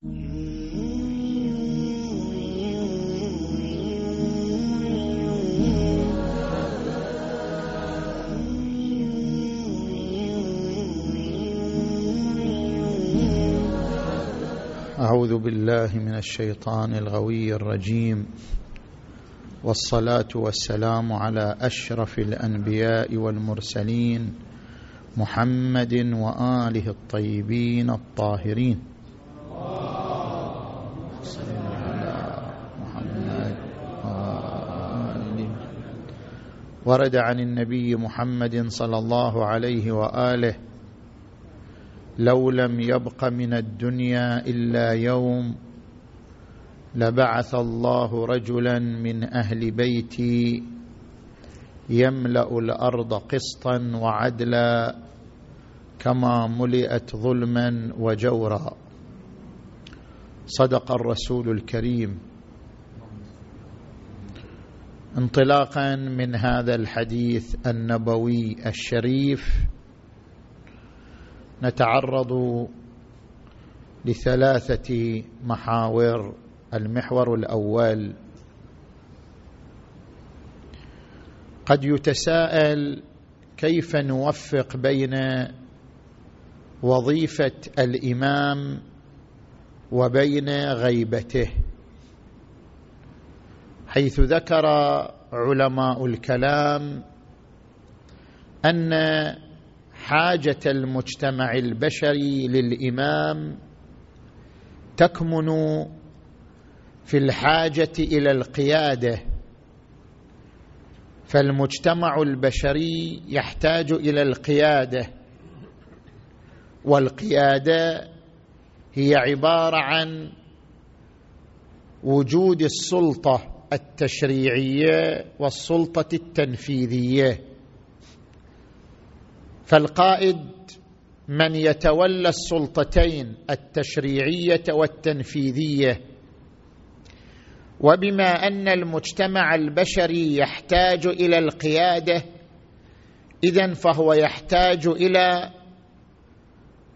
أعوذ بالله من الشيطان الغوي الرجيم. والصلاة والسلام على أشرف الأنبياء والمرسلين محمد وآله الطيبين الطاهرين. ورد عن النبي محمد صلى الله عليه وآله لو لم يبق من الدنيا إلا يوم لبعث الله رجلا من أهل بيتي يملأ الأرض قسطا وعدلا كما ملئت ظلما وجورا. صدق الرسول الكريم. انطلاقا من هذا الحديث النبوي الشريف نتعرض لثلاثة محاور. المحور الأول قد يتساءل كيف نوفق بين وظيفة الإمام وبين غيبته. حيث ذكر علماء الكلام أن حاجة المجتمع البشري للإمام تكمن في الحاجة إلى القيادة فالمجتمع البشري يحتاج إلى القيادة والقيادة هي عبارة عن وجود السلطة. التشريعية والسلطة التنفيذية. فالقائد من يتولى السلطتين التشريعية والتنفيذية. وبما أن المجتمع البشري يحتاج إلى القيادة إذا فهو يحتاج إلى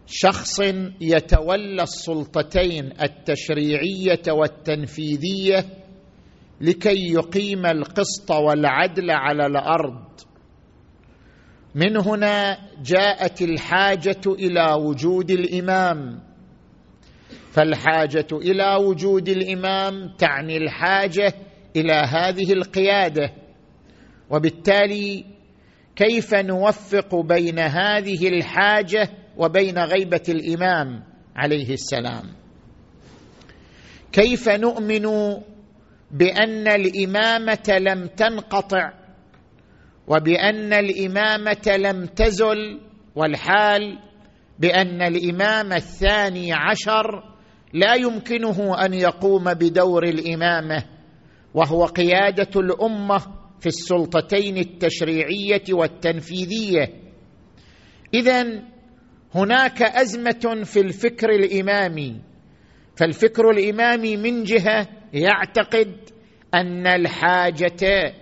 شخص يتولى السلطتين التشريعية والتنفيذية لكي يقيم القسط والعدل على الأرض. من هنا جاءت الحاجة إلى وجود الإمام. فالحاجة إلى وجود الإمام تعني الحاجة إلى هذه القيادة. وبالتالي كيف نوفق بين هذه الحاجة وبين غيبة الإمام عليه السلام؟ كيف نؤمن بأن الإمامة لم تنقطع وبأن الإمامة لم تزل والحال بأن الإمام الثاني عشر لا يمكنه أن يقوم بدور الإمامة وهو قيادة الأمة في السلطتين التشريعية والتنفيذية. اذا هناك أزمة في الفكر الإمامي فالفكر الإمامي من جهة يعتقد أن الحاجة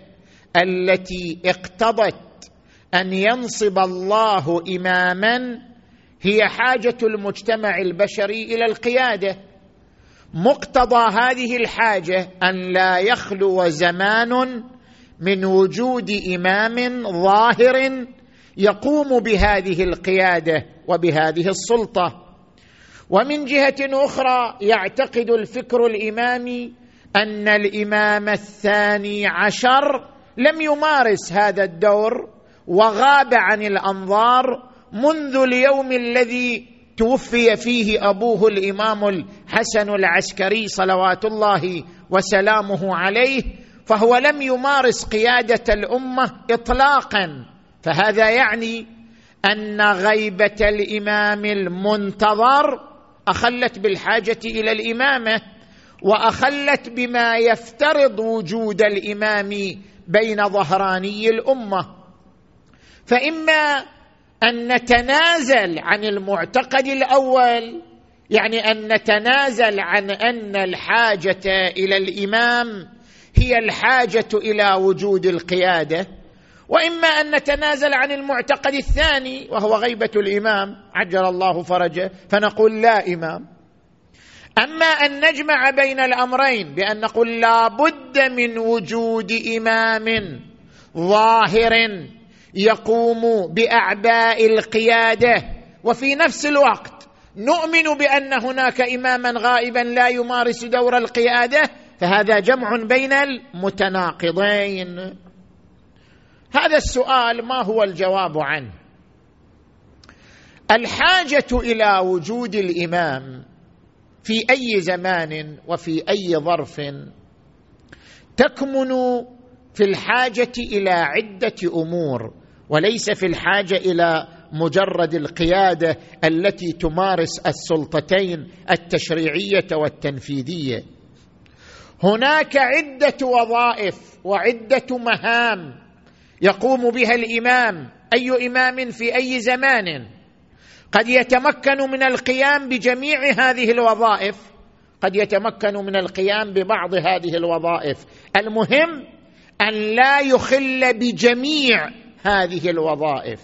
التي اقتضت أن ينصب الله إماما هي حاجة المجتمع البشري إلى القيادة. مقتضى هذه الحاجة أن لا يخلو زمان من وجود إمام ظاهر يقوم بهذه القيادة وبهذه السلطة. ومن جهة أخرى يعتقد الفكر الإمامي أن الإمام الثاني عشر لم يمارس هذا الدور وغاب عن الأنظار منذ اليوم الذي توفي فيه أبوه الإمام الحسن العسكري صلوات الله وسلامه عليه فهو لم يمارس قيادة الأمة اطلاقا. فهذا يعني أن غيبة الإمام المنتظر أخلت بالحاجة إلى الإمامة. وأخلت بما يفترض وجود الإمام بين ظهراني الأمة. فإما أن نتنازل عن المعتقد الأول يعني أن نتنازل عن أن الحاجة إلى الإمام هي الحاجة إلى وجود القيادة وإما أن نتنازل عن المعتقد الثاني وهو غيبة الإمام عجل الله فرجه فنقول لا إمام. أما أن نجمع بين الأمرين بأن نقول لا بد من وجود إمام ظاهر يقوم بأعباء القيادة وفي نفس الوقت نؤمن بأن هناك إماما غائبا لا يمارس دور القيادة فهذا جمع بين المتناقضين. هذا السؤال ما هو الجواب عنه؟ الحاجة إلى وجود الإمام في أي زمان وفي أي ظرف تكمن في الحاجة إلى عدة أمور وليس في الحاجة إلى مجرد القيادة التي تمارس السلطتين التشريعية والتنفيذية. هناك عدة وظائف وعدة مهام يقوم بها الإمام. أي إمام في أي زمان؟ قد يتمكن من القيام بجميع هذه الوظائف قد يتمكن من القيام ببعض هذه الوظائف. المهم أن لا يخل بجميع هذه الوظائف.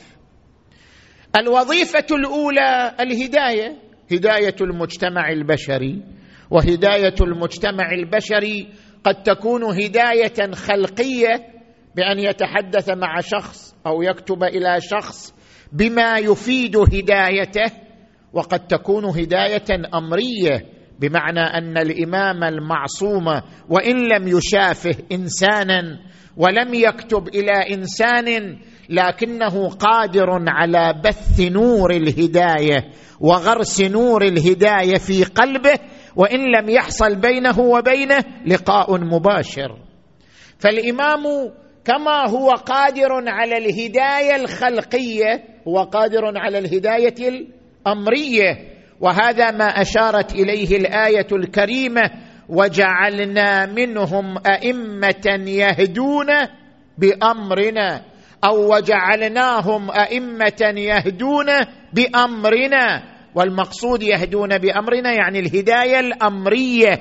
الوظيفة الأولى الهداية هداية المجتمع البشري وهداية المجتمع البشري قد تكون هداية خلقية بأن يتحدث مع شخص أو يكتب إلى شخص بما يفيد هدايته وقد تكون هداية أمرية بمعنى أن الإمام المعصوم وإن لم يشافه إنسانا ولم يكتب إلى إنسان لكنه قادر على بث نور الهداية وغرس نور الهداية في قلبه وإن لم يحصل بينه وبينه لقاء مباشر. فالإمام كما هو قادر على الهداية الخلقية هو قادر على الهداية الأمرية. وهذا ما أشارت إليه الآية الكريمة وجعلنا منهم أئمة يهدون بأمرنا. أو وجعلناهم أئمة يهدون بأمرنا. والمقصود يهدون بأمرنا يعني الهداية الأمرية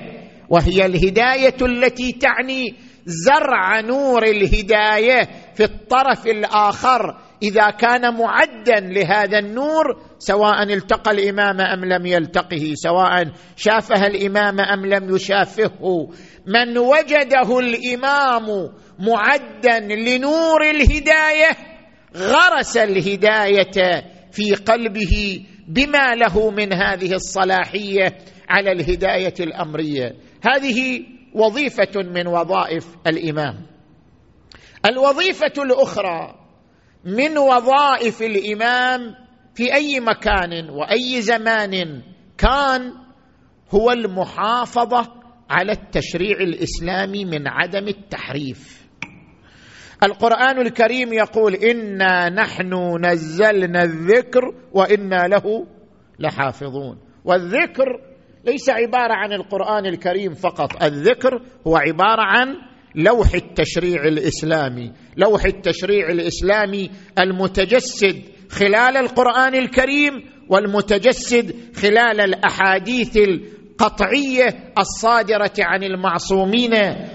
وهي الهداية التي تعني زرع نور الهداية في الطرف الآخر. إذا كان معدا لهذا النور سواء التقى الإمام أم لم يلتقه سواء شافه الإمام أم لم يشافهه من وجده الإمام معدا لنور الهداية غرس الهداية في قلبه بما له من هذه الصلاحية على الهداية الأمرية. هذه وظيفة من وظائف الإمام. الوظيفة الأخرى من وظائف الإمام في أي مكان وأي زمان كان هو المحافظة على التشريع الإسلامي من عدم التحريف. القرآن الكريم يقول انا نحن نزلنا الذكر وأنا له لحافظون. والذكر ليس عبارة عن القرآن الكريم فقط. الذكر هو عبارة عن لوح التشريع الإسلامي. لوح التشريع الإسلامي المتجسد خلال القرآن الكريم والمتجسد خلال الأحاديث القطعية الصادرة عن المعصومين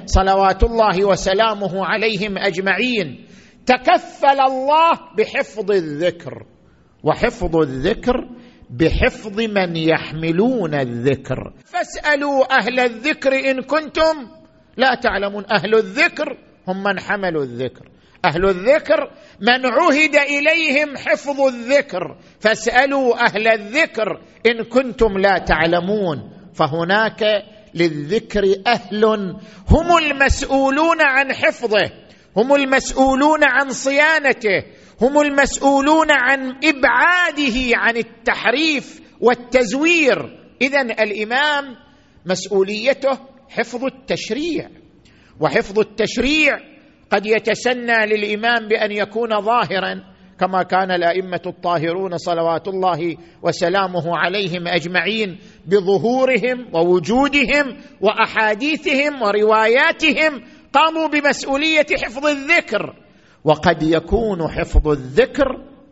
صلوات الله وسلامه عليهم أجمعين. تكفل الله بحفظ الذكر. وحفظ الذكر بحفظ من يحملون الذكر. فاسألوا أهل الذكر إن كنتم. لا تعلمون أهل الذكر هم من حملوا الذكر. أهل الذكر من عهد إليهم حفظ الذكر. فاسألوا أهل الذكر إن كنتم لا تعلمون. فهناك للذكر أهل هم المسؤولون عن حفظه هم المسؤولون عن صيانته هم المسؤولون عن إبعاده عن التحريف والتزوير. اذا الإمام مسؤوليته حفظ التشريع وحفظ التشريع قد يتسنى للإمام بأن يكون ظاهرا كما كان الأئمة الطاهرون صلوات الله وسلامه عليهم أجمعين بظهورهم ووجودهم وأحاديثهم ورواياتهم قاموا بمسؤولية حفظ الذكر. وقد يكون حفظ الذكر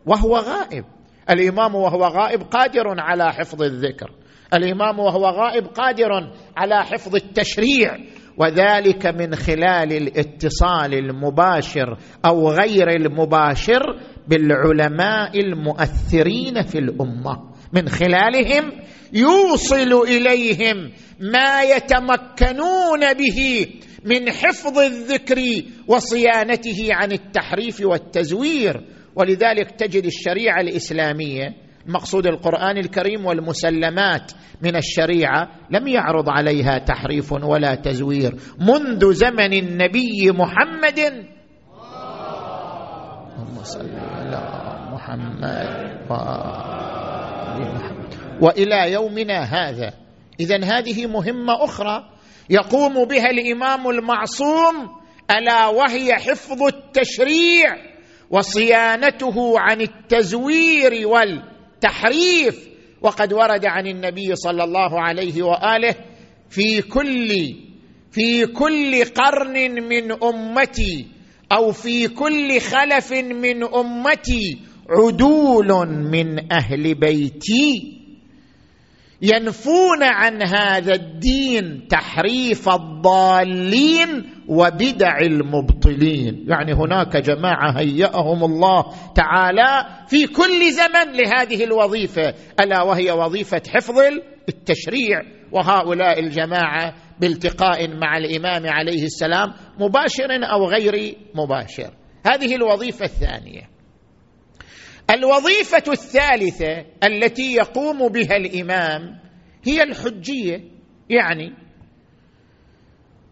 وهو غائب. الإمام وهو غائب قادر على حفظ الذكر. الإمام وهو غائب قادر على حفظ التشريع. وذلك من خلال الاتصال المباشر أو غير المباشر بالعلماء المؤثرين في الأمة. من خلالهم يوصل إليهم ما يتمكنون به من حفظ الذكر وصيانته عن التحريف والتزوير. ولذلك تجد الشريعة الإسلامية مقصود القرآن الكريم والمسلمات من الشريعة لم يعرض عليها تحريف ولا تزوير. منذ زمن النبي محمد. اللهم صل على محمد وإلى يومنا هذا. اذا هذه مهمة أخرى. يقوم بها الإمام المعصوم ألا وهي حفظ التشريع وصيانته عن التزوير والتحريف. وقد ورد عن النبي صلى الله عليه وآله في كل في كل قرن من أمتي أو في كل خلف من أمتي عدول من أهل بيتي. ينفون عن هذا الدين تحريف الضالين وبدع المبطلين. يعني هناك جماعة هيأهم الله تعالى في كل زمن لهذه الوظيفة. ألا وهي وظيفة حفظ التشريع. وهؤلاء الجماعة بالتقاء مع الإمام عليه السلام مباشر أو غير مباشر. هذه الوظيفة الثانية. الوظيفة الثالثة التي يقوم بها الإمام هي الحجية. يعني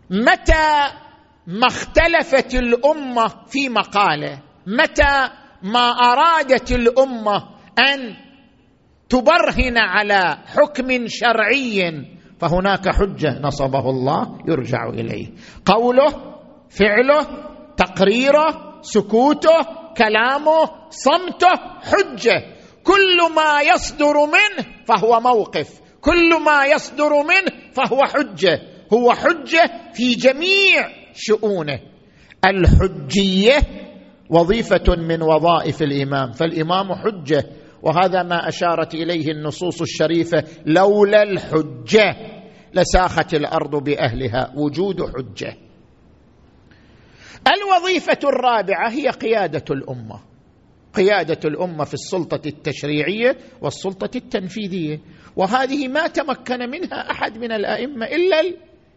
متى ما اختلفت الأمة في مقالة متى ما أرادت الأمة أن تبرهن على حكم شرعي فهناك حجة نصبه الله يرجع إليه. قوله فعله تقريره سكوته كلامه صمته حجه. كل ما يصدر منه فهو موقف. كل ما يصدر منه فهو حجة. هو حجة في جميع شؤونه. الحجية وظيفة من وظائف الإمام. فالإمام حجة. وهذا ما أشارت إليه النصوص الشريفة. لولا الحجة لساخت الأرض بأهلها. وجود حجة. الوظيفة الرابعة هي قيادة الأمة. قيادة الأمة في السلطة التشريعية والسلطة التنفيذية. وهذه ما تمكن منها أحد من الأئمة إلا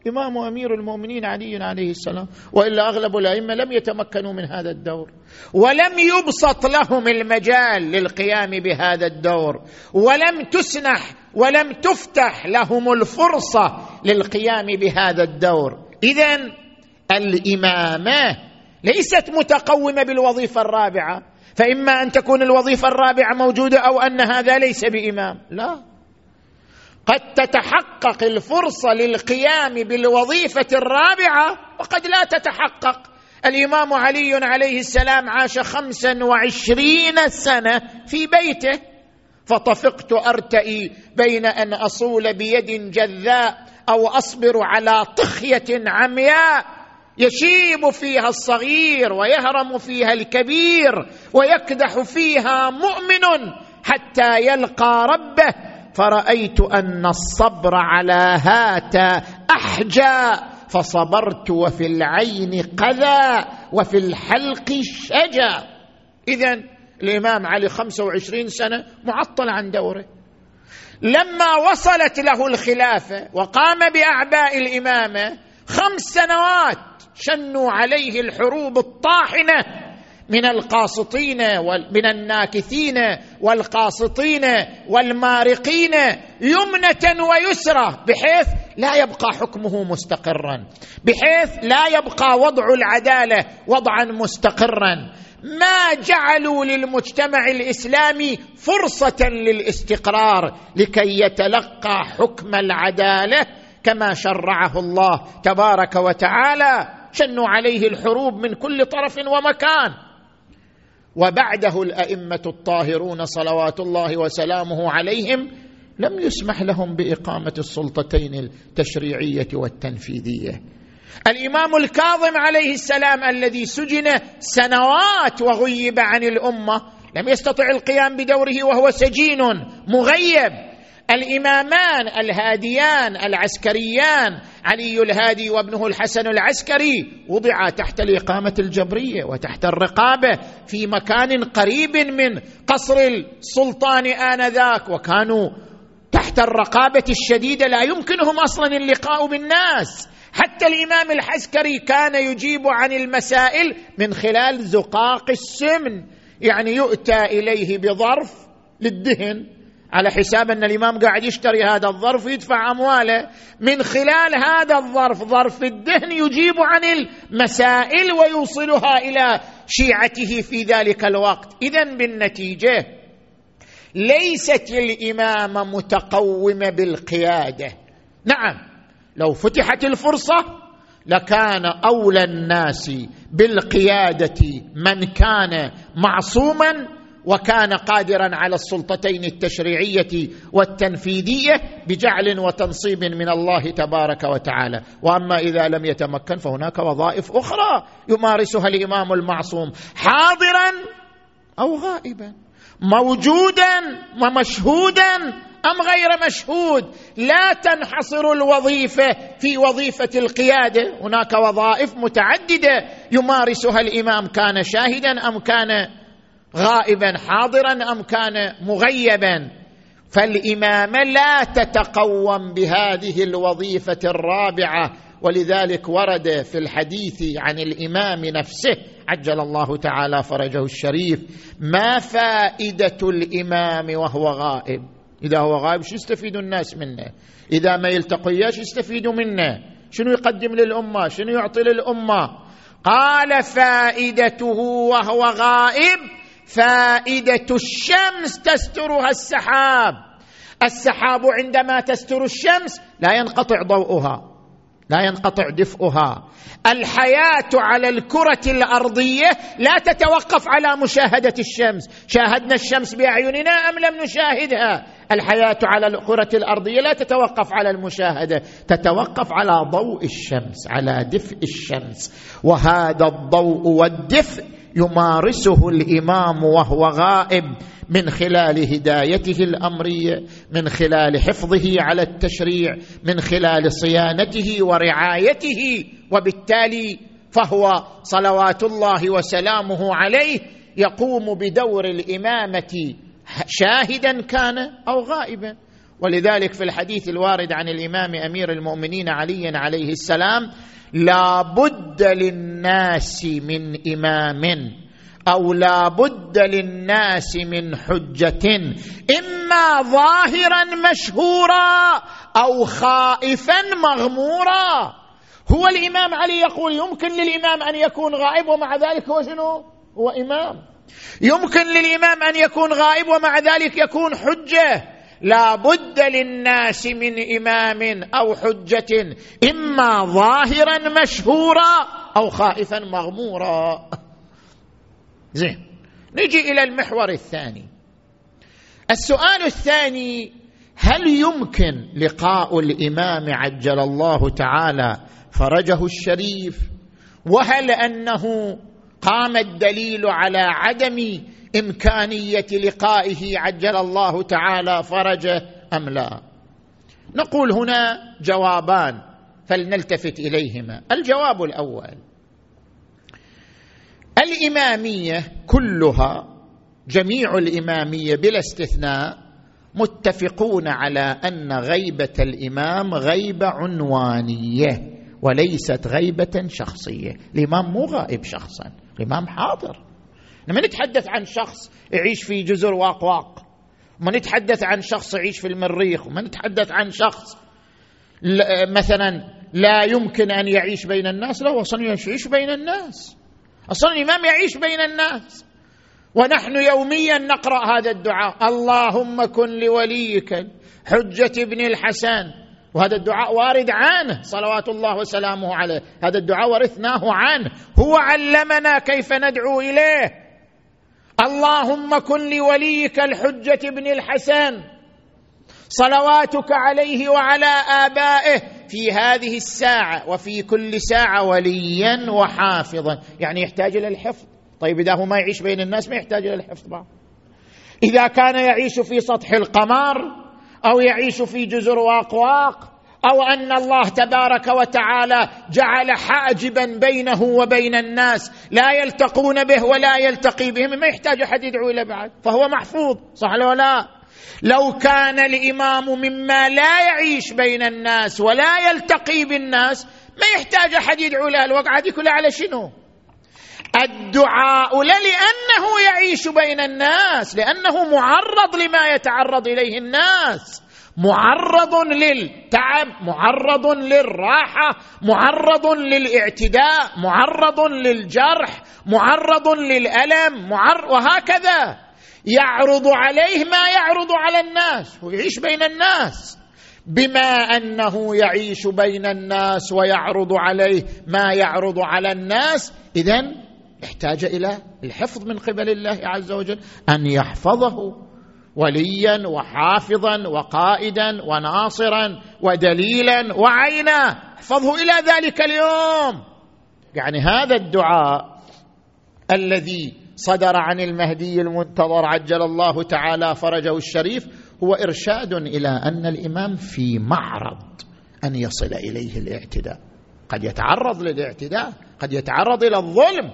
الإمام امير المؤمنين علي عليه السلام. وإلا أغلب الأئمة لم يتمكنوا من هذا الدور. ولم يبسط لهم المجال للقيام بهذا الدور. ولم تسنح ولم تفتح لهم الفرصة للقيام بهذا الدور. اذا الإمامة ليست متقومة بالوظيفة الرابعة فإما أن تكون الوظيفة الرابعة موجودة أو أن هذا ليس بإمام لا. قد تتحقق الفرصه للقيام بالوظيفة الرابعة وقد لا تتحقق. الإمام علي عليه السلام عاش خمسا وعشرين سنة في بيته فطفقت أرتئي بين أن أصول بيد جذاء أو أصبر على طخية عمياء. يشيب فيها الصغير ويهرم فيها الكبير ويكدح فيها مؤمن حتى يلقى ربه. فرأيت أن الصبر على هات أحجى فصبرت وفي العين قذى وفي الحلق شجى. اذا الإمام علي خمسة وعشرين سنة معطل عن دوره. لما وصلت له الخلافة وقام بأعباء الإمامة خمس سنوات شنوا عليه الحروب الطاحنة من القاسطين من الناكثين والقاسطين والمارقين يمنة ويسرى بحيث لا يبقى حكمه مستقرا بحيث لا يبقى وضع العدالة وضعا مستقرا. ما جعلوا للمجتمع الإسلامي فرصة للاستقرار لكي يتلقى حكم العدالة كما شرعه الله تبارك وتعالى. شنوا عليه الحروب من كل طرف ومكان. وبعده الأئمة الطاهرون صلوات الله وسلامه عليهم لم يسمح لهم بإقامة السلطتين التشريعية والتنفيذية. الإمام الكاظم عليه السلام الذي سجن سنوات وغيب عن الأمة لم يستطع القيام بدوره وهو سجين مغيب. الإمامان الهاديان العسكريان. علي الهادي وابنه الحسن العسكري وضعا تحت الإقامة الجبرية وتحت الرقابة في مكان قريب من قصر السلطان آنذاك وكانوا تحت الرقابة الشديدة. لا يمكنهم أصلا اللقاء بالناس. حتى الإمام العسكري كان يجيب عن المسائل من خلال زقاق السمن. يعني يؤتى إليه بظرف للدهن. على حساب أن الإمام قاعد يشتري هذا الظرف ويدفع أمواله. من خلال هذا الظرف ظرف الدهن يجيب عن المسائل ويوصلها إلى شيعته في ذلك الوقت. اذا بالنتيجة ليست الإمامة متقومة بالقيادة. نعم لو فتحت الفرصة لكان أولى الناس بالقيادة من كان معصوما وكان قادرا على السلطتين التشريعية والتنفيذية بجعل وتنصيب من الله تبارك وتعالى. وأما إذا لم يتمكن فهناك وظائف أخرى يمارسها الإمام المعصوم حاضرا أو غائبا موجودا ومشهودا أم غير مشهود. لا تنحصر الوظيفة في وظيفة القيادة. هناك وظائف متعددة يمارسها الإمام كان شاهدا أم كان غائبا حاضرا أم كان مغيبا؟ فالامامه لا تتقوم بهذه الوظيفة الرابعة. ولذلك ورد في الحديث عن الإمام نفسه عجل الله تعالى فرجه الشريف ما فائدة الإمام وهو غائب؟ إذا هو غائب شو يستفيد الناس منه؟ إذا ما يلتقياش يستفيدوا منه؟ شنو يقدم للأمة؟ شنو يعطي للأمة؟ قال فائدته وهو غائب فائدة الشمس تسترها السحاب. السحاب عندما تستر الشمس لا ينقطع ضوءها لا ينقطع دفئها. الحياة على الكرة الأرضية لا تتوقف على مشاهدة الشمس. شاهدنا الشمس بأعيننا أم لم نشاهدها؟ الحياة على الكرة الأرضية لا تتوقف على المشاهدة تتوقف على ضوء الشمس على دفء الشمس. وهذا الضوء والدفء يمارسه الإمام وهو غائب من خلال هدايته الامريه من خلال حفظه على التشريع من خلال صيانته ورعايته وبالتالي فهو صلوات الله وسلامه عليه يقوم بدور الإمامة شاهدا كان أو غائبا. ولذلك في الحديث الوارد عن الإمام أمير المؤمنين علي عليه السلام لا بد للناس من إمام أو لا بد للناس من حجة إما ظاهرا مشهورا أو خائفا مغمورا. هو الإمام علي يقول يمكن للإمام أن يكون غائب ومع ذلك هو شنو؟ هو إمام. يمكن للإمام أن يكون غائب ومع ذلك يكون حجة. لا بد للناس من إمام أو حجة إما ظاهرا مشهورا أو خائفا مغمورا. زين نجي إلى المحور الثاني. السؤال الثاني هل يمكن لقاء الإمام عجل الله تعالى فرجه الشريف؟ وهل أنه قام الدليل على عدم إمكانية لقائه عجل الله تعالى فرجه أم لا؟ نقول هنا جوابان فلنلتفت إليهما. الجواب الأول الإمامية كلها جميع الإمامية بلا استثناء متفقون على أن غيبة الإمام غيبه عنوانية وليست غيبة شخصية. الإمام مو غائب شخصا الإمام حاضر. لما نتحدث عن شخص يعيش في جزر واق وما نتحدث عن شخص يعيش في المريخ وما نتحدث عن شخص مثلا لا يمكن أن يعيش بين الناس لا أصلا يعيش بين الناس. أصلا الإمام يعيش بين الناس. ونحن يوميا نقرأ هذا الدعاء. اللهم كن لوليك حجة ابن الحسن. وهذا الدعاء وارد عنه صلوات الله وسلامه عليه. هذا الدعاء ورثناه عنه. هو علمنا كيف ندعو إليه. اللهم كن لوليك الحجة ابن الحسن. صلواتك عليه وعلى آبائه في هذه الساعة وفي كل ساعة وليا وحافظا. يعني يحتاج إلى الحفظ. طيب إذا هو ما يعيش بين الناس ما يحتاج إلى الحفظ بعض. إذا كان يعيش في سطح القمر أو يعيش في جزر واقواق أو أن الله تبارك وتعالى جعل حاجبا بينه وبين الناس لا يلتقون به ولا يلتقي بهم ما يحتاج أحد يدعو إلى بعد فهو محفوظ صح ولا لا؟ لو كان الإمام مما لا يعيش بين الناس ولا يلتقي بالناس ما يحتاج أحد يدعو له الوقعة دي كلها على شنو؟ الدعاء لا لأنه يعيش بين الناس لأنه معرض لما يتعرض إليه الناس. معرض للتعب معرض للراحة معرض للاعتداء معرض للجرح معرض للألم معر وهكذا. يعرض عليه ما يعرض على الناس ويعيش بين الناس. بما أنه يعيش بين الناس ويعرض عليه ما يعرض على الناس اذا احتاج إلى الحفظ من قبل الله عز وجل أن يحفظه. وليا وحافظا وقائدا وناصرا ودليلا وعينا. احفظه إلى ذلك اليوم. يعني هذا الدعاء الذي صدر عن المهدي المنتظر عجل الله تعالى فرجه الشريف هو إرشاد إلى أن الإمام في معرض أن يصل إليه الاعتداء. قد يتعرض للاعتداء قد يتعرض إلى الظلم.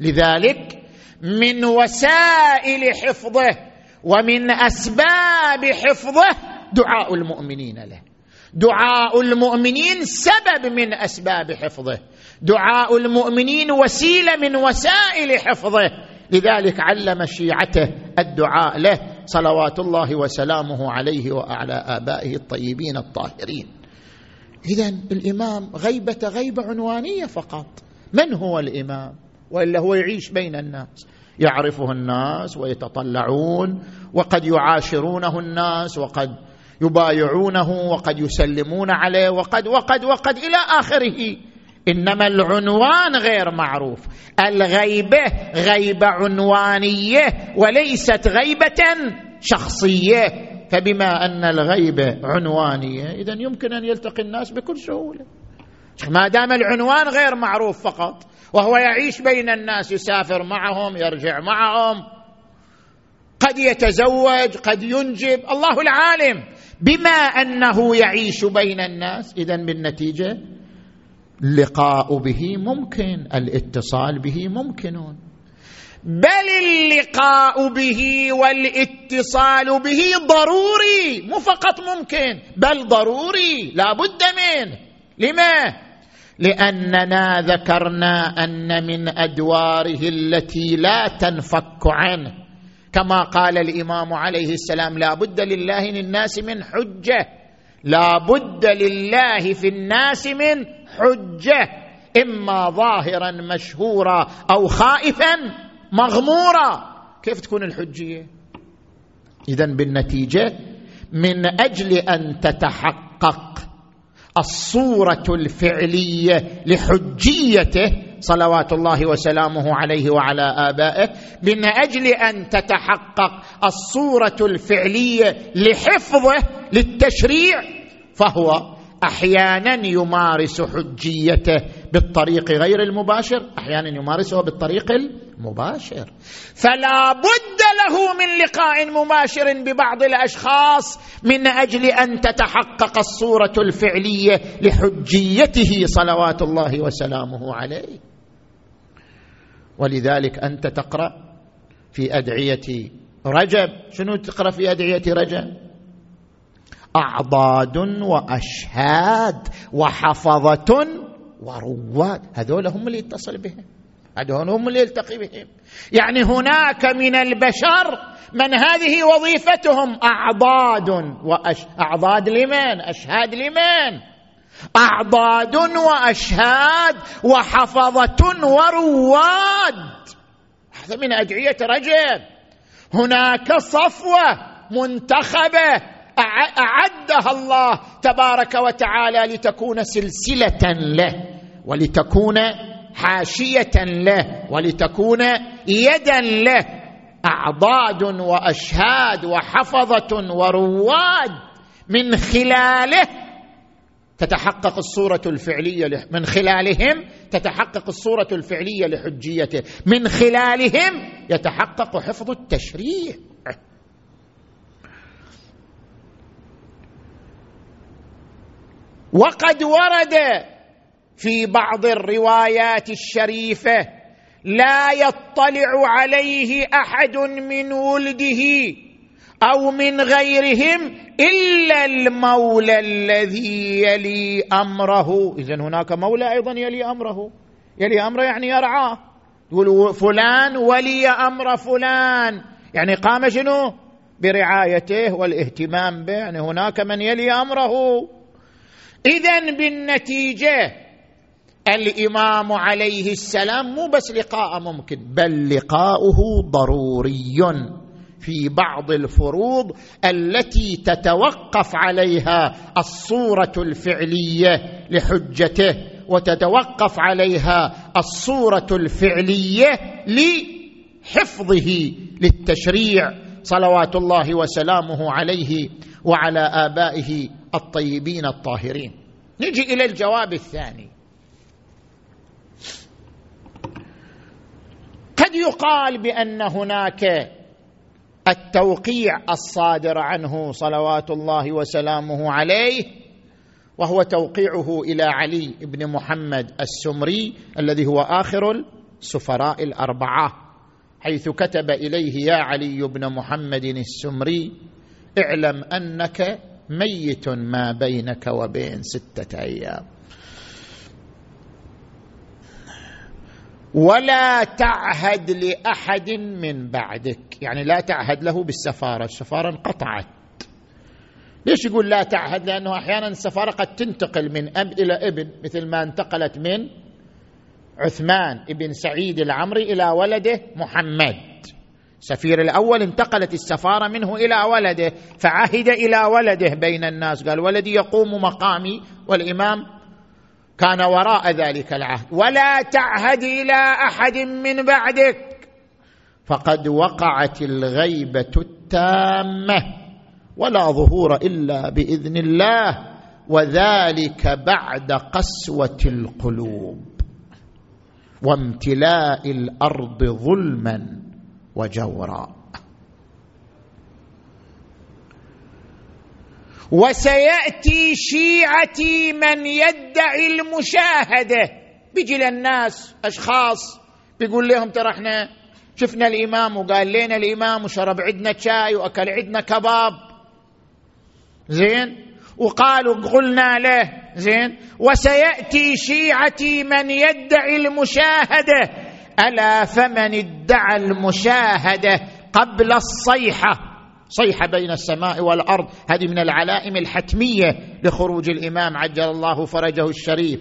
لذلك من وسائل حفظه ومن أسباب حفظه دعاء المؤمنين له. دعاء المؤمنين سبب من أسباب حفظه. دعاء المؤمنين وسيلة من وسائل حفظه. لذلك علم شيعته الدعاء له صلوات الله وسلامه عليه وعلى آبائه الطيبين الطاهرين. اذا الإمام غيبة غيبة عنوانية فقط. من هو الإمام؟ وإلا هو يعيش بين الناس. يعرفه الناس ويتطلعون وقد يعاشرونه الناس وقد يبايعونه وقد يسلمون عليه وقد وقد وقد إلى آخره. إنما العنوان غير معروف. الغيبة غيبة عنوانية وليست غيبة شخصية. فبما أن الغيبة عنوانية اذا يمكن أن يلتقي الناس بكل سهولة. ما دام العنوان غير معروف فقط وهو يعيش بين الناس يسافر معهم يرجع معهم قد يتزوج قد ينجب الله العالم. بما أنه يعيش بين الناس اذا بالنتيجة اللقاء به ممكن الاتصال به ممكن. بل اللقاء به والاتصال به ضروري مو فقط ممكن بل ضروري لا بد منه لما؟ لأننا ذكرنا أن من أدواره التي لا تنفك عنه كما قال الإمام عليه السلام لا بد لله للناس من حجة. لا بد لله في الناس من حجة. إما ظاهرا مشهورا أو خائفا مغمورا. كيف تكون الحجية؟ اذا بالنتيجة من أجل أن تتحقق الصورة الفعلية لحجيته صلوات الله وسلامه عليه وعلى آبائه من أجل أن تتحقق الصورة الفعلية لحفظه للتشريع فهو أحيانا يمارس حجيته بالطريق غير المباشر أحيانا يمارسه بالطريق المباشر. فلا بد له من لقاء مباشر ببعض الأشخاص من أجل أن تتحقق الصورة الفعلية لحجيته صلوات الله وسلامه عليه. ولذلك أنت تقرأ في أدعية رجب. شنو تقرأ في أدعية رجب؟ أعضاد وأشهاد وحفظة ورواد. هذول هم اللي يتصل بهم. هذول هم اللي يلتقي بهم. يعني هناك من البشر من هذه وظيفتهم أعضاد وأش... أعضاد لمن؟ أشهاد لمن؟ أعضاد وأشهاد وحفظة ورواد. هذا من أدعية رجب. هناك صفوة منتخبة أعدها الله تبارك وتعالى لتكون سلسلة له ولتكون حاشية له ولتكون يدا له. أعضاد وأشهاد وحفظة ورواد من خلاله تتحقق الصورة الفعلية من خلالهم تتحقق الصورة الفعلية لحجيته من خلالهم يتحقق حفظ التشريع. وقد ورد في بعض الروايات الشريفة لا يطلع عليه أحد من ولده أو من غيرهم إلا المولى الذي يلي أمره. اذا هناك مولى أيضا يلي أمره. يلي أمره يعني يرعاه. يقول فلان ولي أمر فلان. يعني قام شنو؟ برعايته والاهتمام به. يعني هناك من يلي أمره. اذا بالنتيجة الإمام عليه السلام مو بس لقاء ممكن بل لقاؤه ضروري في بعض الفروض التي تتوقف عليها الصورة الفعلية لحجته وتتوقف عليها الصورة الفعلية لحفظه للتشريع. صلوات الله وسلامه عليه وعلى آبائه الطيبين الطاهرين. نجي إلى الجواب الثاني. قد يقال بأن هناك التوقيع الصادر عنه صلوات الله وسلامه عليه وهو توقيعه إلى علي بن محمد السمري الذي هو آخر السفراء الأربعة حيث كتب إليه يا علي بن محمد السمري اعلم أنك ميت ما بينك وبين ستة أيام. ولا تعهد لأحد من بعدك. يعني لا تعهد له بالسفارة. السفارة انقطعت. ليش يقول لا تعهد؟ لأنه أحيانا السفارة قد تنتقل من أب إلى ابن مثل ما انتقلت من عثمان بن سعيد العمري إلى ولده محمد. سفير الأول انتقلت السفارة منه إلى ولده فعهد إلى ولده بين الناس. قال ولدي يقوم مقامي. والإمام كان وراء ذلك العهد. ولا تعهد إلى أحد من بعدك. فقد وقعت الغيبة التامة ولا ظهور إلا بإذن الله وذلك بعد قسوة القلوب وامتلاء الأرض ظلما. وجورا. وسيأتي شيعتي من يدعي المشاهدة. بيجي للناس أشخاص بيقول لهم ترى إحنا شفنا الإمام وقال لنا الإمام وشرب عندنا شاي وأكل عندنا كباب. زين؟ وقالوا قلنا له زين؟ وسيأتي شيعتي من يدعي المشاهدة. ألا فمن ادعى المشاهدة قبل الصيحة؟ صيحة بين السماء والأرض. هذه من العلائم الحتمية لخروج الإمام عجل الله فرجه الشريف.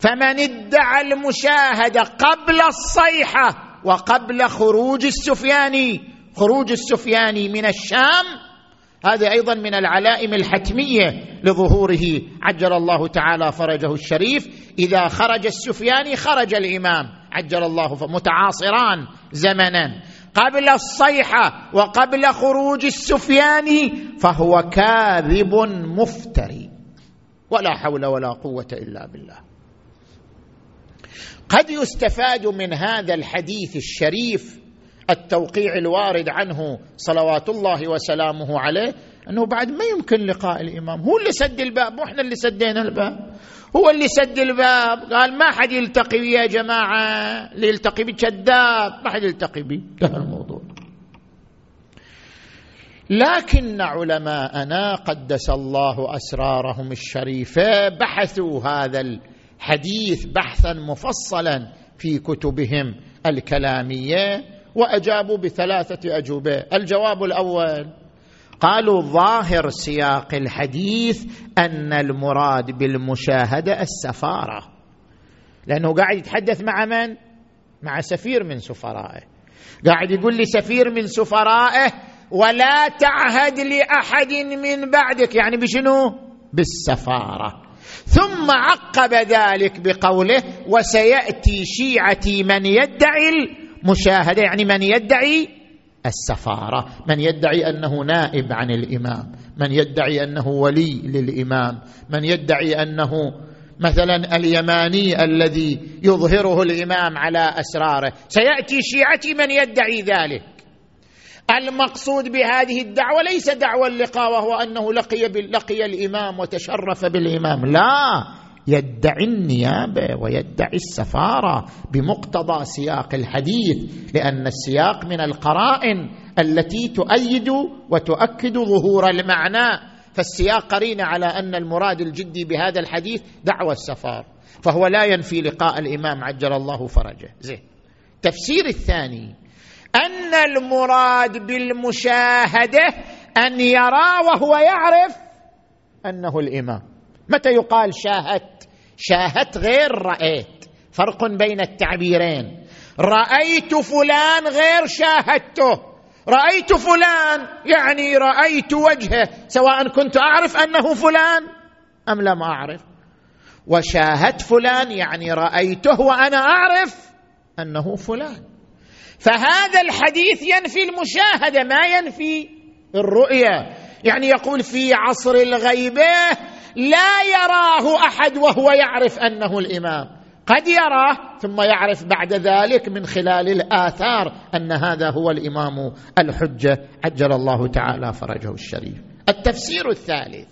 فمن ادعى المشاهدة قبل الصيحة وقبل خروج السفياني؟ خروج السفياني من الشام؟ هذا أيضا من العلائم الحتمية لظهوره عجل الله تعالى فرجه الشريف. إذا خرج السفياني خرج الإمام. عجل الله متعاصران زمنا. قبل الصيحة وقبل خروج السفياني فهو كاذب مفتري. ولا حول ولا قوة إلا بالله. قد يستفاد من هذا الحديث الشريف التوقيع الوارد عنه صلوات الله وسلامه عليه أنه بعد ما يمكن لقاء الإمام. هو اللي سد الباب مو إحنا اللي سدينا الباب. هو اللي سد الباب. قال ما حد يلتقي بي يا جماعة. اللي يلتقي بي كذاب ما حد يلتقي بي. انتهى الموضوع. لكن علماءنا قدس الله أسرارهم الشريفة. بحثوا هذا الحديث بحثا مفصلا في كتبهم الكلامية وأجابوا بثلاثة أجوبة. الجواب الأول قالوا ظاهر سياق الحديث أن المراد بالمشاهدة السفارة. لأنه قاعد يتحدث مع من؟ مع سفير من سفرائه. قاعد يقول لي سفير من سفرائه ولا تعهد لأحد من بعدك. يعني بشنو؟ بالسفارة. ثم عقب ذلك بقوله وسيأتي شيعتي من يدعي المشاهدة. يعني من يدعي السفارة. من يدعي أنه نائب عن الإمام من يدعي أنه ولي للإمام من يدعي أنه مثلا اليماني الذي يظهره الإمام على أسراره. سيأتي شيعتي من يدعي ذلك. المقصود بهذه الدعوة ليس دعوى اللقاء وهو أنه لقي لقي الإمام وتشرف بالإمام. لا! يدعي النيابة ويدعي السفارة بمقتضى سياق الحديث لأن السياق من القرائن التي تؤيد وتؤكد ظهور المعنى. فالسياق قرين على أن المراد الجدي بهذا الحديث دعوى السفار فهو لا ينفي لقاء الإمام عجل الله فرجه. زين. التفسير الثاني. أن المراد بالمشاهدة أن يرى وهو يعرف أنه الإمام. متى يقال شاهدت؟ شاهدت غير رأيت. فرق بين التعبيرين. رأيت فلان غير شاهدته. رأيت فلان يعني رأيت وجهه سواء كنت أعرف أنه فلان أم لم أعرف. وشاهدت فلان يعني رأيته وأنا أعرف أنه فلان. فهذا الحديث ينفي المشاهدة ما ينفي الرؤية. يعني يقول في عصر الغيبة لا يراه أحد وهو يعرف أنه الإمام. قد يراه ثم يعرف بعد ذلك من خلال الآثار أن هذا هو الإمام الحجة. عجل الله تعالى فرجه الشريف. التفسير الثالث.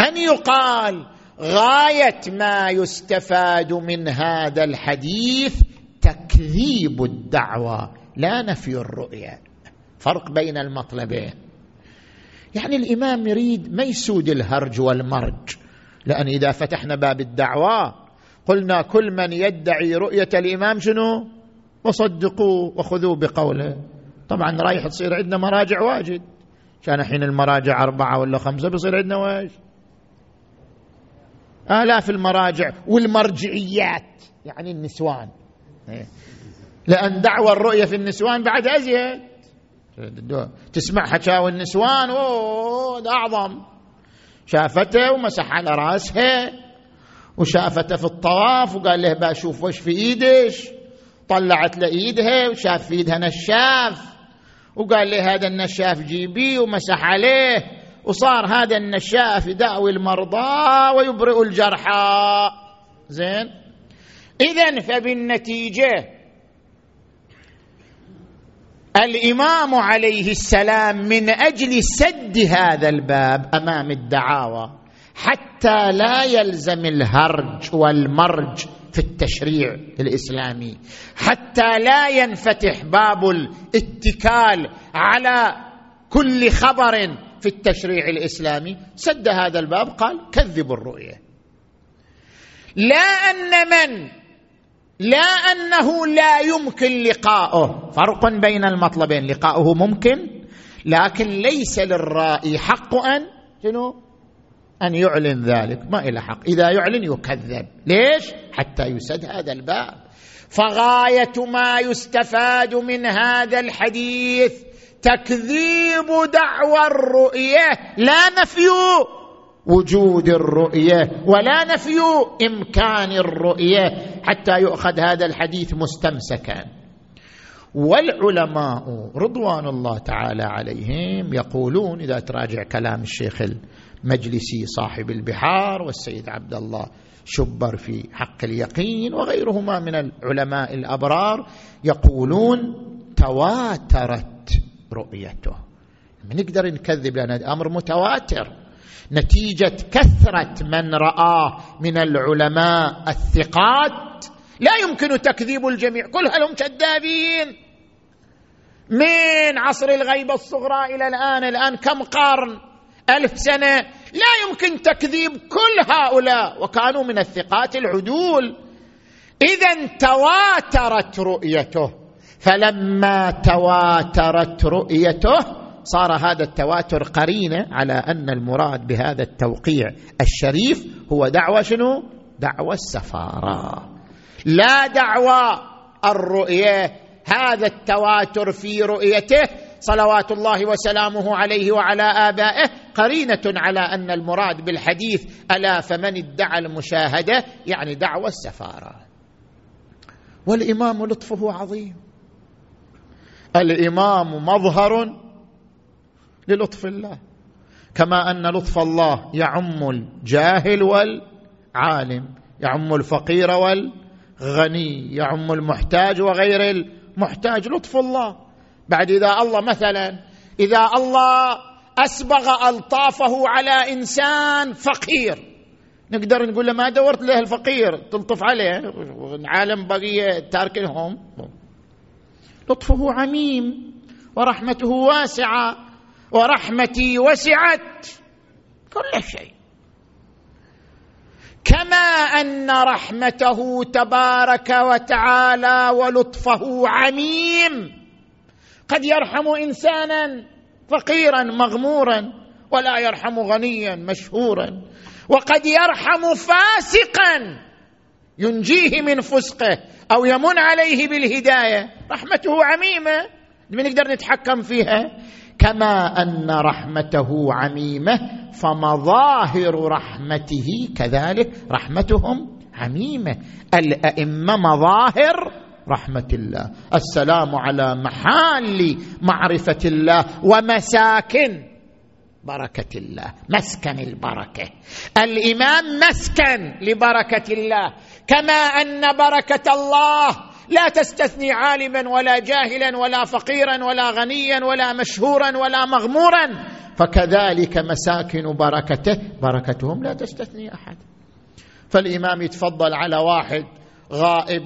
أن يقال غاية ما يستفاد من هذا الحديث تكذيب الدعوة لا نفي الرؤية. فرق بين المطلبين. يعني الإمام يريد ما يسود الهرج والمرج. لأن إذا فتحنا باب الدعوة قلنا كل من يدعي رؤية الإمام شنو؟ وصدقوه وخذوه بقوله. طبعا رايح تصير عندنا مراجع واجد. كان حين المراجع أربعة ولا خمسة بيصير عندنا واجد آلاف المراجع والمرجعيات. يعني النسوان. إيه. لأن دعوى الرؤية في النسوان بعد أزيد. تسمع حكاوي النسوان أوه ده أعظم. شافته ومسح على راسها وشافته في الطواف وقال له بشوف وش في إيدش. طلعت له ايدها وشاف في إيدها نشاف. وقال له هذا النشاف جيبي ومسح عليه. وصار هذا النشاف يداوي المرضى ويبرئ الجرحى. زين؟ اذا فبالنتيجة الإمام عليه السلام من أجل سد هذا الباب أمام الدعاوى حتى لا يلزم الهرج والمرج في التشريع الإسلامي حتى لا ينفتح باب الاتكال على كل خبر في التشريع الإسلامي. سد هذا الباب قال كذبوا الرؤية. لا أن من لا أنه لا يمكن لقاؤه. فرق بين المطلبين. لقاؤه ممكن لكن ليس للرائي حق أن شنو؟ أن يعلن ذلك. ما إلى حق. إذا يعلن يكذب. ليش؟ حتى يسد هذا الباب. فغاية ما يستفاد من هذا الحديث تكذيب دعوى الرؤية. لا نفي. وجود الرؤية ولا نفي إمكان الرؤية حتى يؤخذ هذا الحديث مستمسكا. والعلماء رضوان الله تعالى عليهم يقولون إذا تراجع كلام الشيخ المجلسي صاحب البحار والسيد عبد الله شبر في حق اليقين وغيرهما من العلماء الأبرار يقولون تواترت رؤيته. نقدر نكذب لأن هذا أمر متواتر. نتيجة كثرة من راه من العلماء الثقات. لا يمكن تكذيب الجميع. كلهم كذابين؟ من عصر الغيبه الصغرى إلى الآن؟ الآن كم قرن؟ ألف سنة. لا يمكن تكذيب كل هؤلاء وكانوا من الثقات العدول. إذا تواترت رؤيته. فلما تواترت رؤيته صار هذا التواتر قرينة على أن المراد بهذا التوقيع الشريف هو دعوة شنو؟ دعوة السفارة. لا دعوى الرؤية. هذا التواتر في رؤيته صلوات الله وسلامه عليه وعلى آبائه قرينة على أن المراد بالحديث ألا فمن ادعى المشاهدة؟ يعني دعوى السفارة. والإمام لطفه عظيم. الإمام مظهر للطف الله. كما أن لطف الله يعم الجاهل والعالم يعم الفقير والغني يعم المحتاج وغير المحتاج. لطف الله. بعد إذا الله مثلا إذا الله أسبغ ألطافه على إنسان فقير. نقدر نقول له ما دورت له الفقير تلطف عليه العالم بقية تاركهم لطفه عميم ورحمته واسعة. ورحمتي وسعت. كل شيء. كما أن رحمته تبارك وتعالى ولطفه عميم. قد يرحم إنسانا فقيرا مغمورا ولا يرحم غنيا مشهورا. وقد يرحم فاسقا ينجيه من فسقه أو يمن عليه بالهداية. رحمته عميمة. نقدر نتحكم فيها؟ كما أن رحمته عميمة فمظاهر رحمته كذلك رحمتهم عميمة. الأئمة مظاهر رحمة الله. السلام على محال معرفة الله ومساكن بركة الله. مسكن البركة. الإمام مسكن لبركة الله. كما أن بركة الله لا تستثني عالما ولا جاهلا ولا فقيرا ولا غنيا ولا مشهورا ولا مغمورا. فكذلك مساكن بركته بركتهم لا تستثني أحد. فالإمام يتفضل على واحد غائب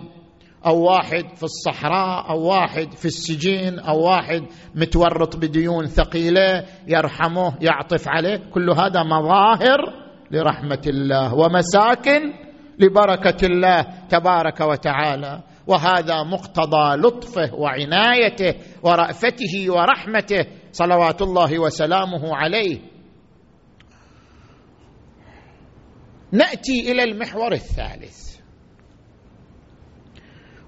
أو واحد في الصحراء أو واحد في السجين أو واحد متورط بديون ثقيلة يرحمه يعطف عليه. كل هذا مظاهر لرحمة الله ومساكن لبركة الله تبارك وتعالى. وهذا مقتضى لطفه وعنايته ورأفته ورحمته صلوات الله وسلامه عليه. نأتي إلى المحور الثالث.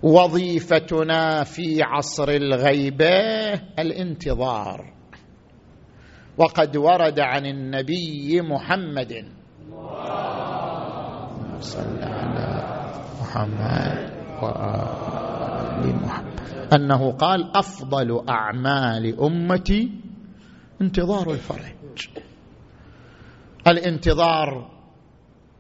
وظيفتنا في عصر الغيبه الانتظار. وقد ورد عن النبي محمد. صلى على محمد. وآل محمد أنه قال أفضل أعمال أمتي انتظار الفرج. الانتظار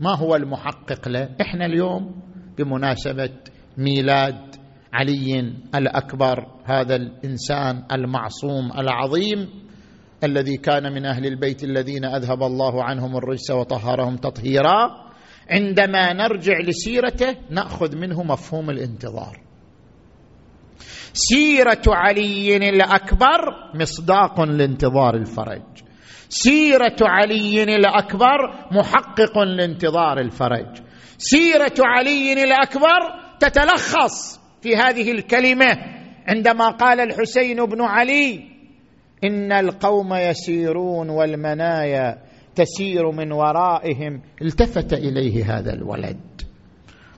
ما هو المحقق له؟ إحنا اليوم بمناسبة ميلاد علي الأكبر هذا الإنسان المعصوم العظيم الذي كان من أهل البيت الذين أذهب الله عنهم الرجس وطهرهم تطهيرا. عندما نرجع لسيرته نأخذ منه مفهوم الانتظار. سيرة علي الأكبر مصداق لانتظار الفرج. سيرة علي الأكبر محقق لانتظار الفرج. سيرة علي الأكبر تتلخص في هذه الكلمة عندما قال الحسين بن علي إن القوم يسيرون والمنايا تسير من ورائهم. التفت إليه هذا الولد.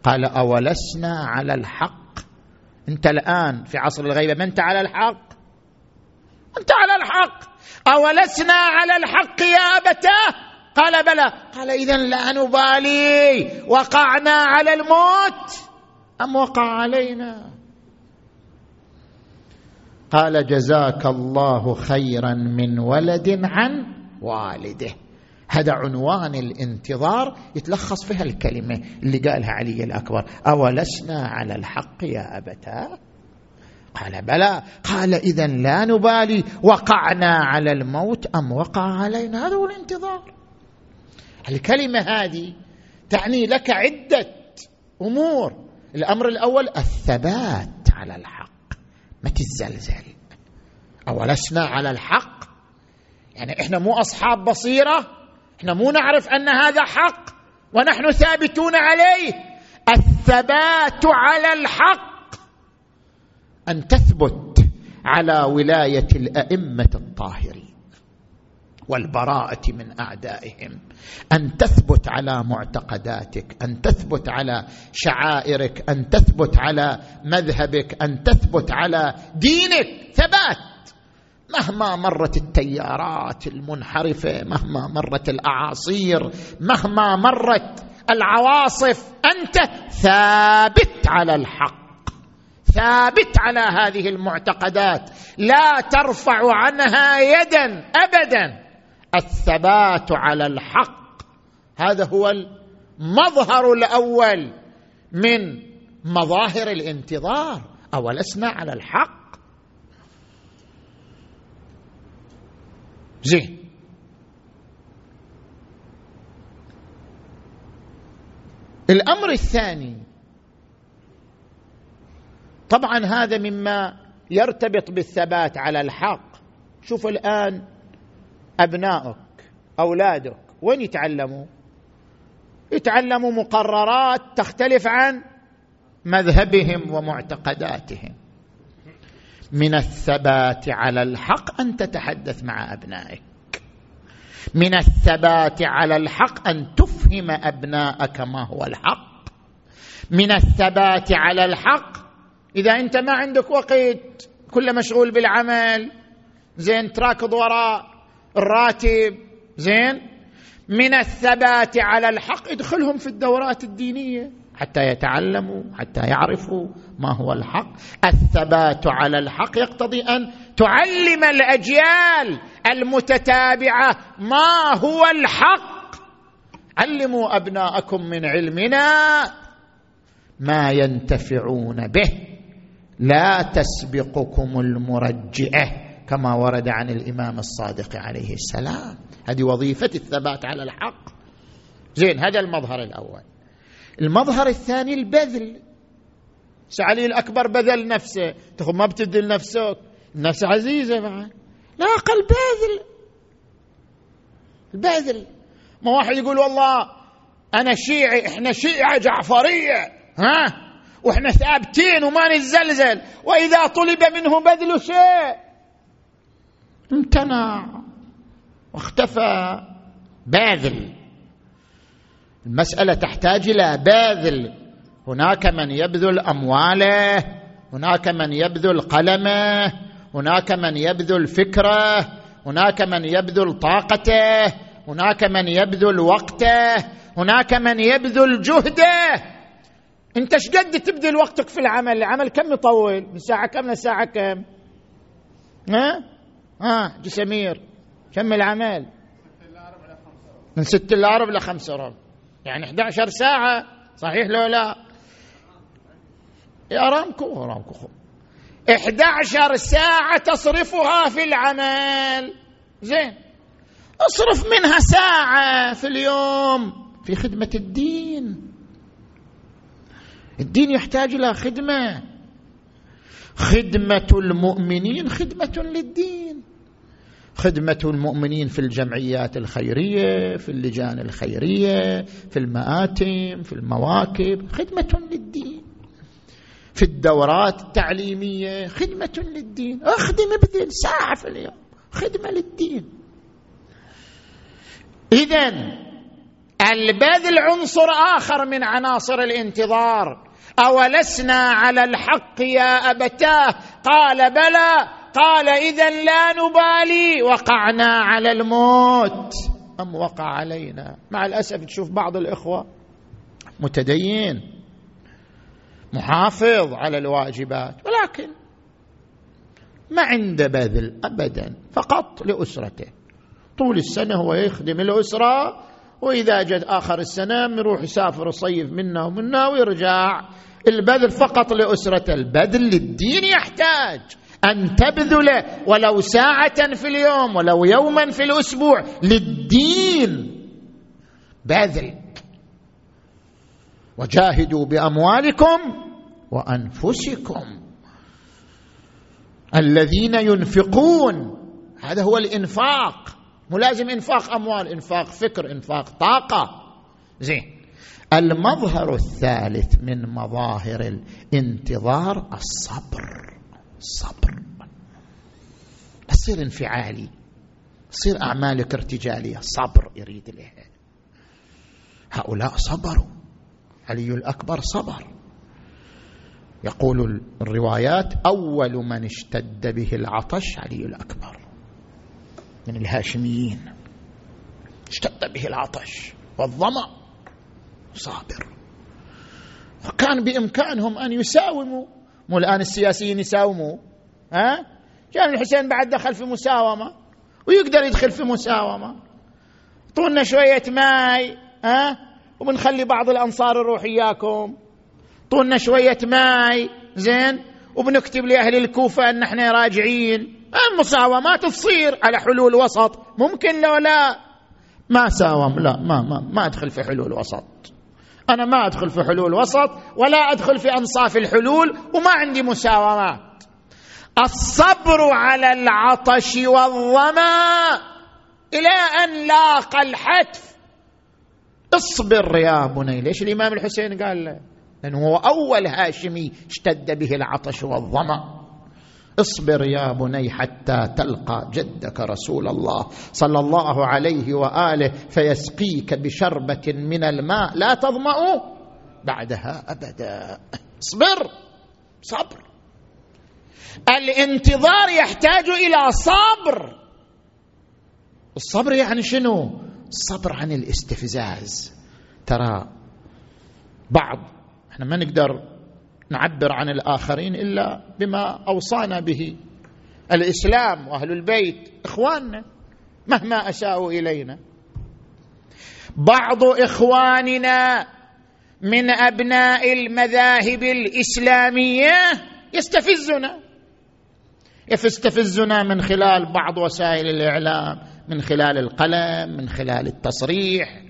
قال أولسنا على الحق؟ أنت الآن في عصر الغيبة ما أنت على الحق؟ أنت على الحق. أولسنا على الحق يا أبتاه؟ قال بلى. قال اذا لا نبالي. وقعنا على الموت. أم وقع علينا؟ قال جزاك الله خيرا من ولد عن والده. هذا عنوان الانتظار يتلخص في هالكلمة اللي قالها علي الأكبر. أولسنا على الحق يا أبتاه؟ قال بلى. قال إذا لا نبالي. وقعنا على الموت أم وقع علينا؟ هذا هو الانتظار. الكلمة هذه تعني لك عدة أمور. الأمر الأول الثبات على الحق ما تزلزل. أولسنا على الحق. يعني إحنا مو أصحاب بصيرة. إحنا مو نعرف أن هذا حق ونحن ثابتون عليه. الثبات على الحق أن تثبت على ولاية الأئمة الطاهرين والبراءة من أعدائهم. أن تثبت على معتقداتك أن تثبت على شعائرك أن تثبت على مذهبك أن تثبت على دينك. ثبات. مهما مرت التيارات المنحرفة مهما مرت الأعاصير مهما مرت العواصف أنت ثابت على الحق ثابت على هذه المعتقدات لا ترفع عنها يدا أبدا. الثبات على الحق هذا هو المظهر الأول من مظاهر الانتظار أولسنا على الحق؟ زين. الأمر الثاني طبعا هذا مما يرتبط بالثبات على الحق. شوف الآن أبنائك أولادك وين يتعلموا؟ يتعلموا مقررات تختلف عن مذهبهم ومعتقداتهم. من الثبات على الحق أن تتحدث مع أبنائك. من الثبات على الحق أن تفهم أبناءك ما هو الحق. من الثبات على الحق إذا أنت ما عندك وقت كله مشغول بالعمل زين تراكض وراء الراتب زين. من الثبات على الحق ادخلهم في الدورات الدينية. حتى يتعلموا حتى يعرفوا ما هو الحق. الثبات على الحق يقتضي أن تعلم الأجيال المتتابعة ما هو الحق. علموا أبناءكم من علمنا ما ينتفعون به. لا تسبقكم المرجئة كما ورد عن الإمام الصادق عليه السلام. هذه وظيفة الثبات على الحق. زين هذا المظهر الأول. المظهر الثاني البذل. سعلي الأكبر بذل نفسه. تقول ما بتبذل نفسك. النفس عزيزة بعد لا أقل باذل البذل. ما واحد يقول والله أنا شيعي إحنا شيعة جعفرية ها؟ وإحنا ثابتين وما نتزلزل. وإذا طلب منه بذل شيء. امتنع. واختفى. باذل المسألة تحتاج إلى باذل هناك من يبذل أمواله هناك من يبذل قلمه هناك من يبذل فكره هناك من يبذل طاقته هناك من يبذل وقته هناك من يبذل جهده. انت إيش قد تبذل وقتك في العمل؟ العمل كم يطول؟ من ساعة كم لساعه كم؟ ها؟ ها جسمير كم العمل؟ من ست الا ربع لخمسة ربع. يعني 11 ساعة صحيح لو لا؟ أرامكو أرامكو 11 ساعة تصرفها في العمل. زين. اصرف منها ساعة في اليوم في خدمة الدين. الدين يحتاج إلى خدمة. خدمة المؤمنين خدمة للدين. خدمة المؤمنين في الجمعيات الخيرية في اللجان الخيرية في المآتم في المواكب خدمة للدين. في الدورات التعليمية خدمة للدين. أخدم ابذل ساعة في اليوم خدمة للدين. اذا البذل عنصر آخر من عناصر الانتظار. أولسنا على الحق يا أبتاه؟ قال بلى قال اذا لا نبالي. وقعنا على الموت. أم وقع علينا. مع الأسف تشوف بعض الإخوة متدين محافظ على الواجبات ولكن ما عنده بذل ابدا فقط لأسرته. طول السنة هو يخدم الأسرة وإذا جت آخر السنة يروح يسافر يصيف منا ومنا ويرجع البذل فقط لاسرته البذل للدين يحتاج. أن تبذل ولو ساعة في اليوم ولو يوما في الأسبوع للدين. باذل وجاهدوا بأموالكم وأنفسكم. الذين ينفقون. هذا هو الإنفاق. ملازم إنفاق أموال إنفاق فكر إنفاق طاقة. زين. المظهر الثالث من مظاهر الانتظار الصبر. صبر. تصير انفعالي تصير أعمالك ارتجالية. صبر يريد له هؤلاء صبروا. علي الأكبر صبر. يقول الروايات أول من اشتد به العطش علي الأكبر. من الهاشميين. اشتد به العطش والظمأ. صابر. وكان بإمكانهم أن يساوموا. مو الآن السياسيين يساوموا ها؟ كان الحسين بعد دخل في مساومة ويقدر يدخل في مساومة. طولنا شوية ماي ها؟ وبنخلي بعض الأنصار يروح إياكم. طولنا شوية ماي زين؟ وبنكتب لأهل الكوفة أن إحنا راجعين. المساومات تصير على حلول وسط؟ ممكن لو لا. ما ساوم لا ما ما ما أدخل في حلول وسط. أنا ما أدخل في حلول وسط ولا أدخل في أنصاف الحلول وما عندي مساومات. الصبر على العطش والظما إلى أن لاقى الحتف. اصبر يا بني ليش الإمام الحسين قال له لأنه هو أول هاشمي اشتد به العطش والظما؟ اصبر يا بني حتى تلقى جدك رسول الله صلى الله عليه وآله فيسقيك بشربة من الماء لا تظمأ بعدها أبدا. اصبر صبر. الانتظار يحتاج إلى صبر. الصبر يعني شنو؟ الصبر عن الاستفزاز. ترى بعض إحنا ما نقدر نعبر عن الآخرين إلا بما أوصانا به. الإسلام وأهل البيت إخواننا مهما اساءوا إلينا. بعض إخواننا من أبناء المذاهب الإسلامية يستفزنا. يستفزنا من خلال بعض وسائل الإعلام من خلال القلم من خلال التصريح.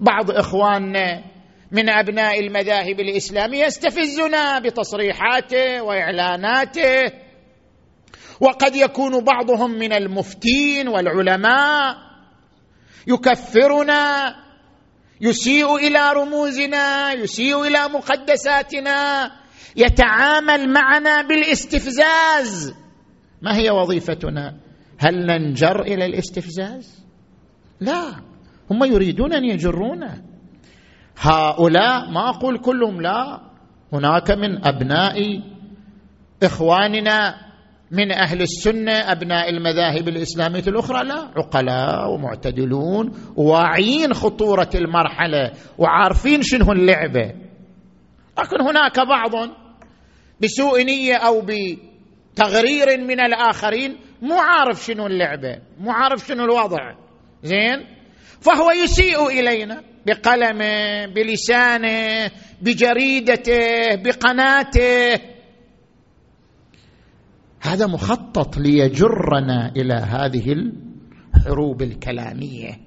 بعض إخواننا من أبناء المذاهب الإسلامية يستفزنا بتصريحاته وإعلاناته. وقد يكون بعضهم من المفتين والعلماء يكفرنا يسيء إلى رموزنا يسيء إلى مقدساتنا يتعامل معنا بالاستفزاز. ما هي وظيفتنا؟ هل ننجر إلى الاستفزاز؟ لا هم يريدون أن يجرونا. هؤلاء ما أقول كلهم لا. هناك من أبناء إخواننا من أهل السنة أبناء المذاهب الإسلامية الأخرى لا. عقلاء ومعتدلون واعيين خطورة المرحلة وعارفين شنو اللعبة. لكن هناك بعض بسوء نية أو بتغرير من الآخرين مو عارف شنو اللعبة مو عارف شنو الوضع. زين؟ فهو يسيء إلينا. بقلمه بلسانه بجريدته بقناته. هذا مخطط ليجرنا إلى هذه الحروب الكلامية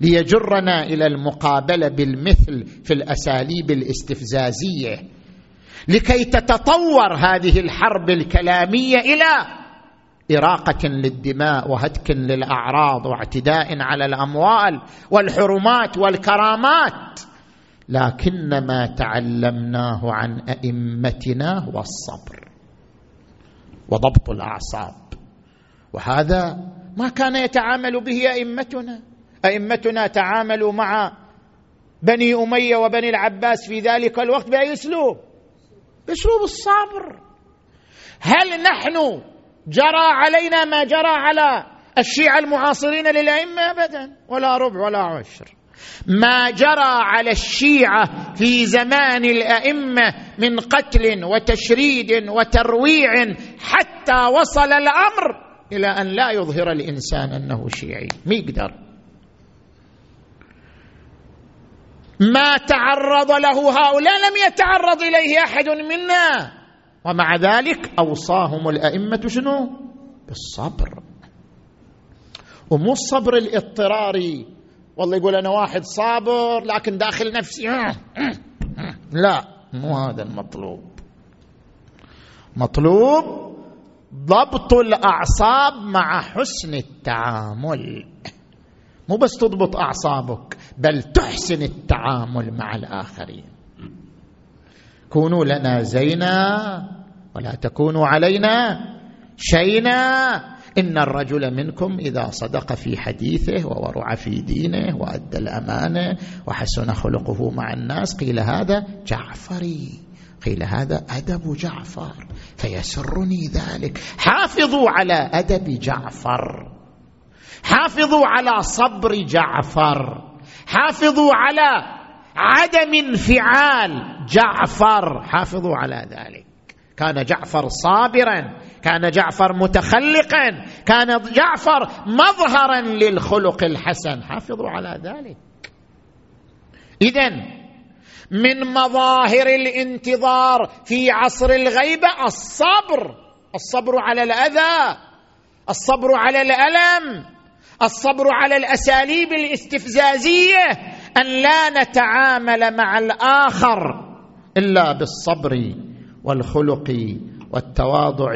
ليجرنا إلى المقابلة بالمثل في الأساليب الاستفزازية لكي تتطور هذه الحرب الكلامية إلى إراقة للدماء وهتك للأعراض واعتداء على الأموال والحرمات والكرامات. لكن ما تعلمناه عن أئمتنا هو الصبر وضبط الأعصاب. وهذا ما كان يتعامل به أئمتنا. أئمتنا تعاملوا مع بني أمية وبني العباس في ذلك الوقت بأي أسلوب؟ بأسلوب الصبر. هل نحن جرى علينا ما جرى على الشيعة المعاصرين للأئمة أبدا ولا ربع ولا عشر. ما جرى على الشيعة في زمان الأئمة من قتل وتشريد وترويع حتى وصل الأمر إلى أن لا يظهر الإنسان أنه شيعي. ما يقدر ما تعرض له هؤلاء لم يتعرض إليه أحد منا. ومع ذلك أوصاهم الأئمة شنو؟ بالصبر. ومو الصبر الاضطراري والله يقول أنا واحد صابر لكن داخل نفسي لا مو هذا المطلوب. مطلوب ضبط الأعصاب مع حسن التعامل. مو بس تضبط أعصابك بل تحسن التعامل مع الآخرين. كونوا لنا زينا ولا تكونوا علينا شينا. إن الرجل منكم إذا صدق في حديثه وورع في دينه وأدى الأمانة وحسن خلقه مع الناس قيل هذا جعفري قيل هذا أدب جعفر فيسرني ذلك. حافظوا على أدب جعفر. حافظوا على صبر جعفر. حافظوا على عدم انفعال جعفر. حافظوا على ذلك. كان جعفر صابرا كان جعفر متخلقا كان جعفر مظهرا للخلق الحسن. حافظوا على ذلك. اذا من مظاهر الانتظار في عصر الغيبه الصبر. الصبر على الأذى الصبر على الألم الصبر على الأساليب الاستفزازية. أن لا نتعامل مع الآخر إلا بالصبر والخلق والتواضع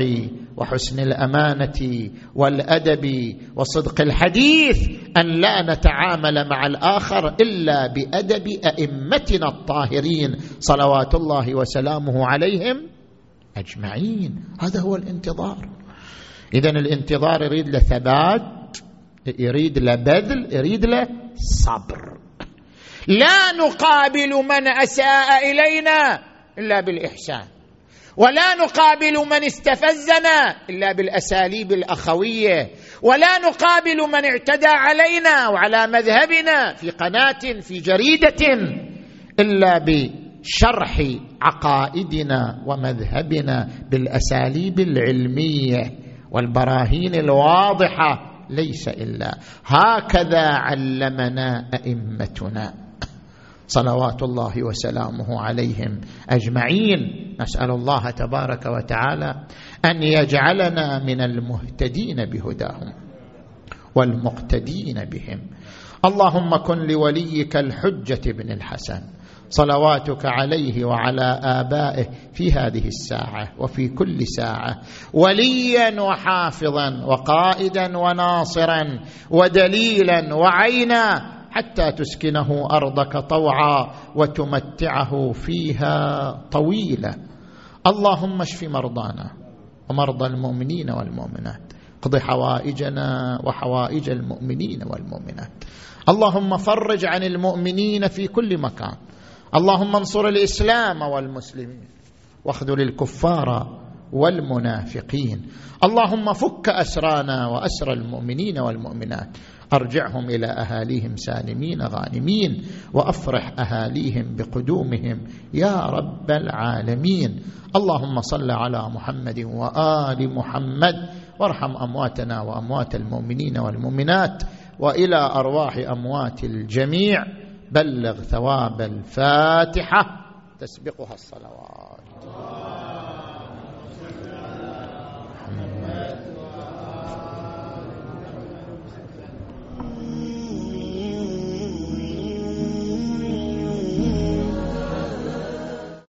وحسن الأمانة والأدب وصدق الحديث أن لا نتعامل مع الآخر إلا بأدب أئمتنا الطاهرين صلوات الله وسلامه عليهم أجمعين. هذا هو الانتظار. اذا الانتظار يريد له ثبات يريد له بذل يريد له صبر. لا نقابل من أساء إلينا إلا بالإحسان. ولا نقابل من استفزنا إلا بالأساليب الأخوية. ولا نقابل من اعتدى علينا وعلى مذهبنا في قناة في جريدة إلا بشرح عقائدنا ومذهبنا بالأساليب العلمية والبراهين الواضحة. ليس إلا هكذا علمنا أئمتنا. صلوات الله وسلامه عليهم أجمعين. نسأل الله تبارك وتعالى أن يجعلنا من المهتدين بهداهم والمقتدين بهم. اللهم كن لوليك الحجة بن الحسن. صلواتك عليه وعلى آبائه في هذه الساعة وفي كل ساعة. وليا وحافظا وقائدا وناصرا ودليلا وعينا حتى تسكنه أرضك طوعا وتمتعه فيها طويلا. اللهم اشف مرضانا ومرضى المؤمنين والمؤمنات. اقض حوائجنا وحوائج المؤمنين والمؤمنات. اللهم فرج عن المؤمنين في كل مكان. اللهم انصر الإسلام والمسلمين. واخذل الكفار والمنافقين. اللهم فك أسرانا وأسر المؤمنين والمؤمنات. أرجعهم إلى أهاليهم سالمين غانمين وأفرح أهاليهم بقدومهم. يا رب العالمين. اللهم صل على محمد وآل محمد. وارحم أمواتنا وأموات المؤمنين والمؤمنات. وإلى أرواح أموات الجميع. بلغ ثواب الفاتحة. تسبقها الصلوات.